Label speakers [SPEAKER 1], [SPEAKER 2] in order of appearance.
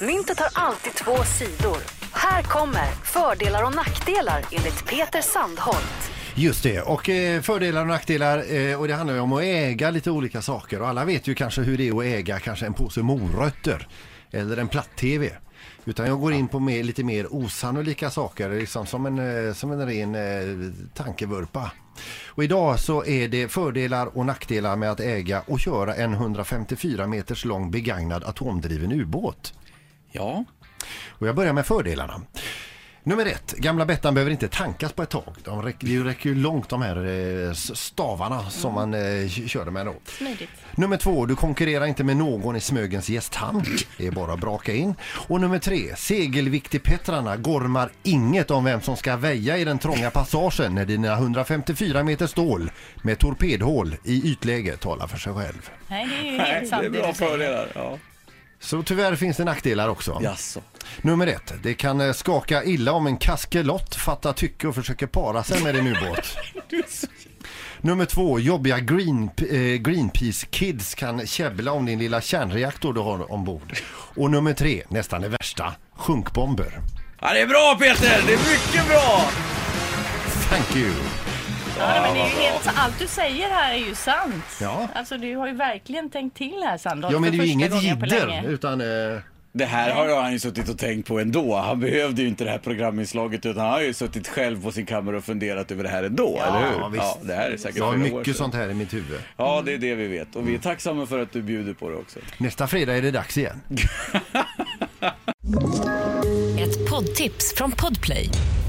[SPEAKER 1] Myntet har alltid två sidor. Här kommer fördelar och nackdelar enligt Peter Sandholt.
[SPEAKER 2] Just det, och eh, fördelar och nackdelar eh, och det handlar ju om att äga lite olika saker och alla vet ju kanske hur det är att äga kanske en påse morötter eller en platt-tv. Utan jag går in på mer, lite mer osannolika saker, liksom som en, eh, som en ren eh, tankevurpa. Och idag så är det fördelar och nackdelar med att äga och köra en 154 meters lång begagnad atomdriven ubåt.
[SPEAKER 3] Ja,
[SPEAKER 2] Och jag börjar med fördelarna. Nummer ett, gamla Bettan behöver inte tankas på ett tag. De räcker, det räcker ju långt de här eh, stavarna som man eh, körde med då.
[SPEAKER 4] Smidigt.
[SPEAKER 2] Nummer två, du konkurrerar inte med någon i Smögens gästhamn. Det är bara att braka in. Och nummer tre, segelviktigpetrarna gormar inget om vem som ska väja i den trånga passagen när dina 154 meter stål med torpedhål i ytläge talar för sig själv.
[SPEAKER 4] Nej, det är ju helt
[SPEAKER 3] det
[SPEAKER 4] sant
[SPEAKER 3] är bra
[SPEAKER 4] du säger.
[SPEAKER 3] fördelar. Ja.
[SPEAKER 2] Så tyvärr finns det nackdelar också.
[SPEAKER 3] Jaså.
[SPEAKER 2] Nummer ett, det kan eh, skaka illa om en kaskelott fattar tycke och försöker para sig med en ubåt. Nummer två, jobbiga green, eh, Greenpeace-kids kan käbbla om din lilla kärnreaktor du har ombord. Och nummer tre, nästan det värsta, sjunkbomber.
[SPEAKER 3] Ja, det är bra Peter! Det är mycket bra!
[SPEAKER 2] Thank you!
[SPEAKER 4] Ja, men det är ju helt, allt du säger här är ju sant.
[SPEAKER 2] Ja.
[SPEAKER 4] Alltså du har ju verkligen tänkt till här Sandholt.
[SPEAKER 2] Ja men det är ju inget jidder utan... Eh,
[SPEAKER 3] Det här har han ju suttit och tänkt på ändå. Han behövde ju inte det här programinslaget utan han har ju suttit själv på sin kammare och funderat över det här ändå, eller hur?
[SPEAKER 2] visst.
[SPEAKER 3] Ja, det här är säkert
[SPEAKER 2] jag har mycket sånt här i mitt huvud.
[SPEAKER 3] Ja, det är det vi vet. Och vi är tacksamma för att du bjuder på det också.
[SPEAKER 2] Nästa fredag är det dags igen.
[SPEAKER 5] Ett poddtips från Podplay.